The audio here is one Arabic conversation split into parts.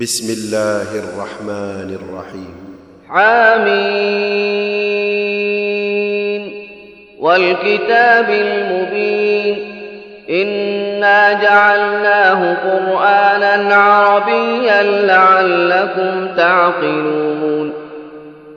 بسم الله الرحمن الرحيم حميم. والكتاب المبين. إنا جعلناه قرآنا عربيا لعلكم تعقلون.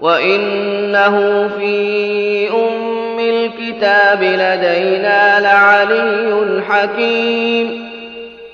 وإنه في أم الكتاب لدينا لعلي حكيم.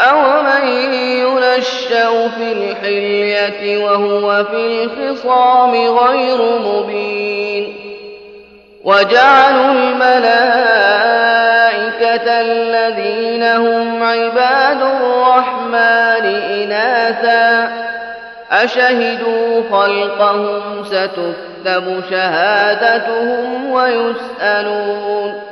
أومن ينشأ في الحلية وهو في الخصام غير مبين وجعلوا الملائكة الذين هم عباد الرحمن إناثا أشهدوا خلقهم ستكتب شهادتهم ويسألون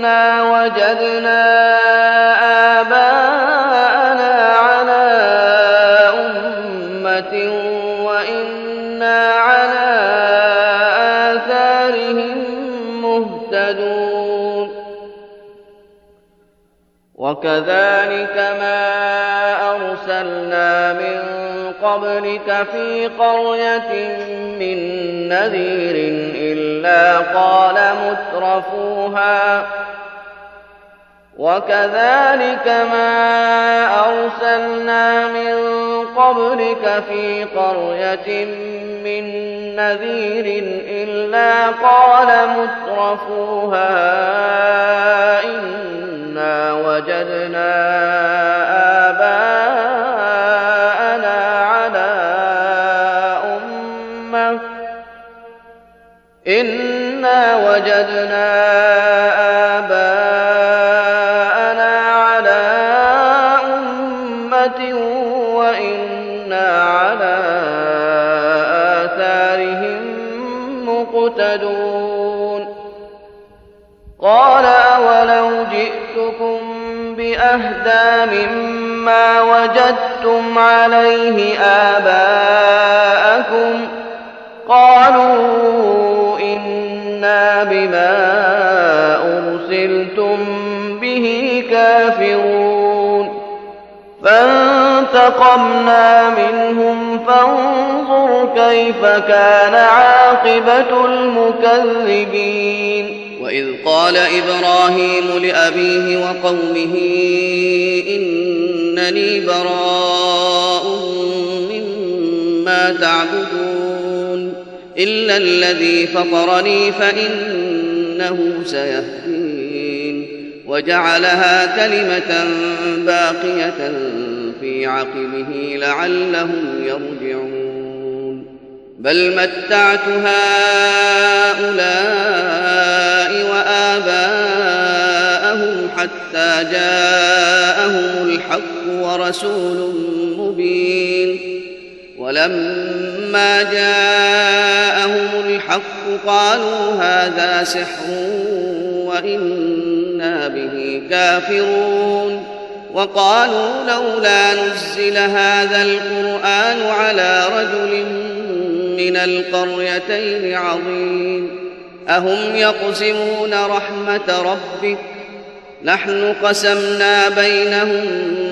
إنا وجدنا آباءنا على أمة وإنا على آثارهم مهتدون وكذلك ما أرسلنا من قبلك في قرية من نذير إلا قال مترفوها وكذلك ما أرسلنا من قبلك في قرية من نذير إلا قال مترفوها إنا وجدنا آباءنا على أمة إنا وجدنا وجدتم عليه آباءكم قالوا إنا بما أرسلتم به كافرون. فانتقمنا منهم فانظر كيف كان عاقبة المكذبين. وإذ قال إبراهيم لأبيه وقومه إنني براء مما تعبدون إلا الذي فطرني فإنه سيهدين وجعلها كلمة باقية في عقبه لعلهم يرجعون بل متعت هؤلاء وآباءهم حتى جاءهم الحق ورسول مبين ولما جاءهم الحق قالوا هذا سحر وإنا به كافرون وقالوا لولا نزل هذا القرآن على رجل من القريتين عظيم أهم يقسمون رحمة ربك؟ نحن قسمنا بينهم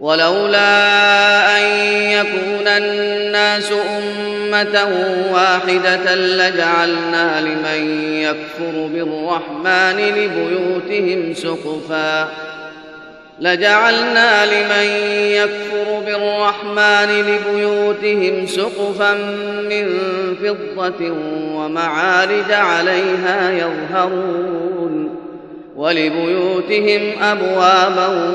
ولولا أن يكون الناس أمة واحدة لجعلنا لمن يكفر بالرحمن لبيوتهم سقفا. لجعلنا لمن يكفر بالرحمن لبيوتهم سقفا من فضة ومعارج عليها يظهرون ولبيوتهم أبوابا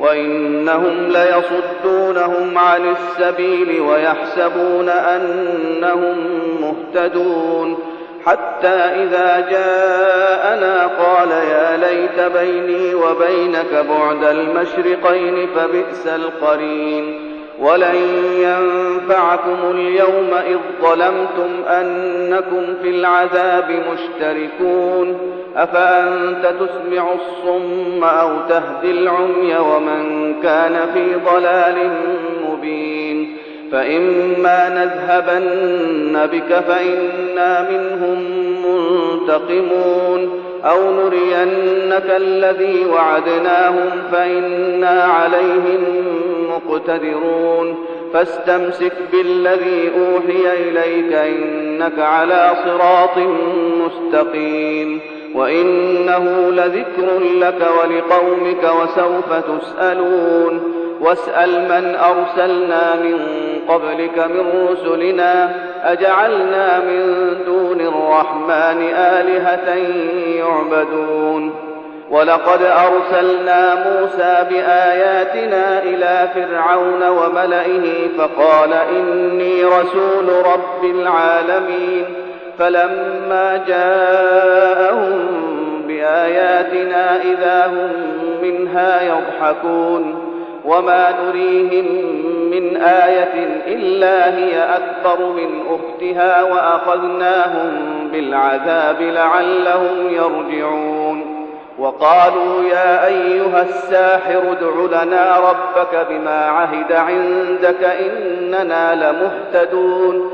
وإنهم ليصدونهم عن السبيل ويحسبون أنهم مهتدون. حتى إذا جاءنا قال يا ليت بيني وبينك بعد المشرقين فبئس القرين. ولن ينفعكم اليوم إذ ظلمتم أنكم في العذاب مشتركون. أفأنت تسمع الصم أو تهدي العمي ومن كان في ضلال مبين فإما نذهبن بك فإنا منهم منتقمون أو نرينك الذي وعدناهم فإنا عليهم مقتدرون فاستمسك بالذي أوحي إليك إنك على صراط مستقيم وإنه لذكر لك ولقومك وسوف تسألون. واسأل من أرسلنا من قبلك من رسلنا أجعلنا من دون الرحمن آلهة يعبدون. ولقد أرسلنا موسى بآياتنا إلى فرعون وملئه فقال إني رسول رب العالمين. فلما جاءهم بآياتنا إذا هم منها يضحكون وما نريهم من آية إلا هي أكبر من أختها وأخذناهم بالعذاب لعلهم يرجعون وقالوا يا أيها الساحر ادع لنا ربك بما عهد عندك إننا لمهتدون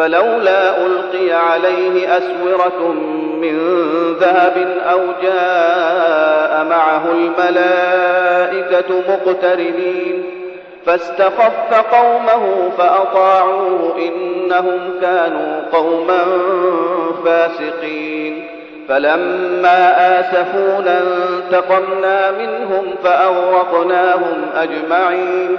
فلولا ألقي عليه أسورة من ذهب أو جاء معه الملائكة مقترنين فاستخف قومه فأطاعوه إنهم كانوا قوما فاسقين فلما آسفونا انتقمنا منهم فأغرقناهم أجمعين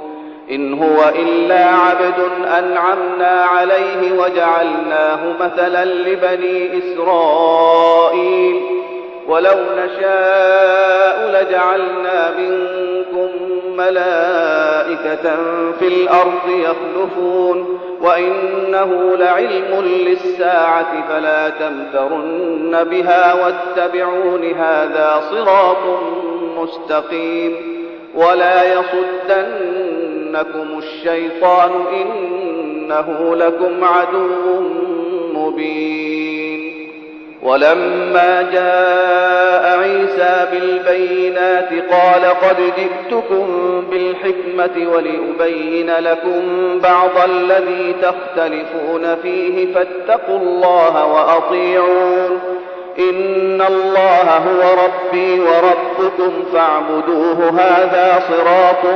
إن هو إلا عبد أنعمنا عليه وجعلناه مثلا لبني إسرائيل ولو نشاء لجعلنا منكم ملائكة في الأرض يخلفون وإنه لعلم للساعة فلا تمترن بها واتبعون هذا صراط مستقيم ولا يصدنكم الشيطان إنه لكم عدو مبين ولما جاء عيسى بالبينات قال قد جئتكم بالحكمة ولأبين لكم بعض الذي تختلفون فيه فاتقوا الله وأطيعون إن الله هو ربي وربكم فاعبدوه هذا صراط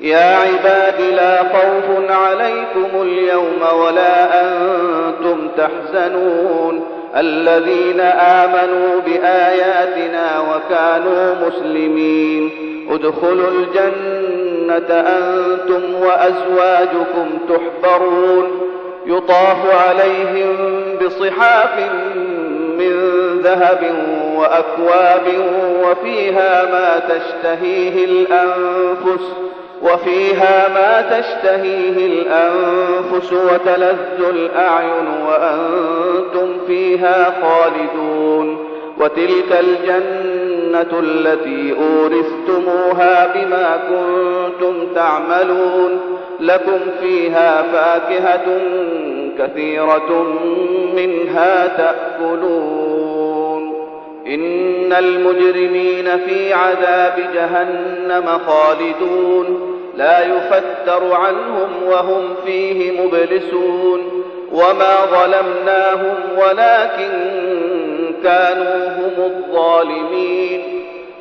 يا عباد لا خوف عليكم اليوم ولا أنتم تحزنون. الذين آمنوا بآياتنا وكانوا مسلمين. ادخلوا الجنة أنتم وأزواجكم تحبرون. يطاف عليهم بصحاف من ذهب وأكواب وفيها ما تشتهيه الأنفس. وفيها ما تشتهيه الأنفس وتلذ الأعين وأنتم فيها خالدون وتلك الجنة التي أورثتموها بما كنتم تعملون لكم فيها فاكهة كثيرة منها تأكلون إن المجرمين في عذاب جهنم خالدون لا يفتر عنهم وهم فيه مبلسون وما ظلمناهم ولكن كانوا هم الظالمين.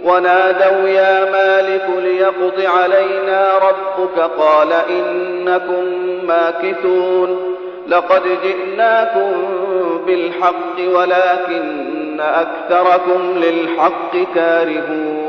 ونادوا يا مالك ليقض علينا ربك قال إنكم ماكثون. لقد جئناكم بالحق ولكن أكثركم للحق كارهون.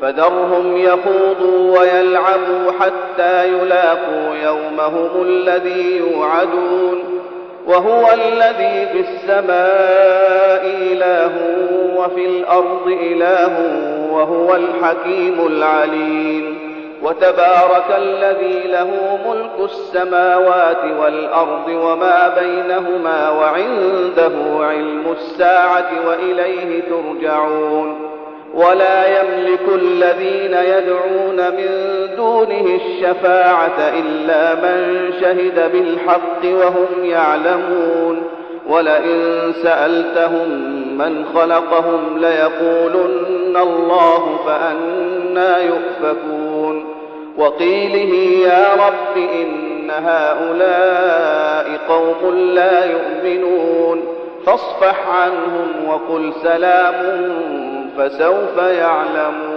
فذرهم يخوضوا ويلعبوا حتى يلاقوا يومهم الذي يوعدون وهو الذي في السماء إله وفي الأرض إله وهو الحكيم العليم وتبارك الذي له ملك السماوات والأرض وما بينهما وعنده علم الساعة وإليه ترجعون ولا يملك الذين يدعون من دونه الشفاعة إلا من شهد بالحق وهم يعلمون. ولئن سألتهم من خلقهم ليقولن الله فأنا يؤفكون. وقيله يا رب إن هؤلاء قوم لا يؤمنون. فاصفح عنهم وقل سلام فسوف يعلمون.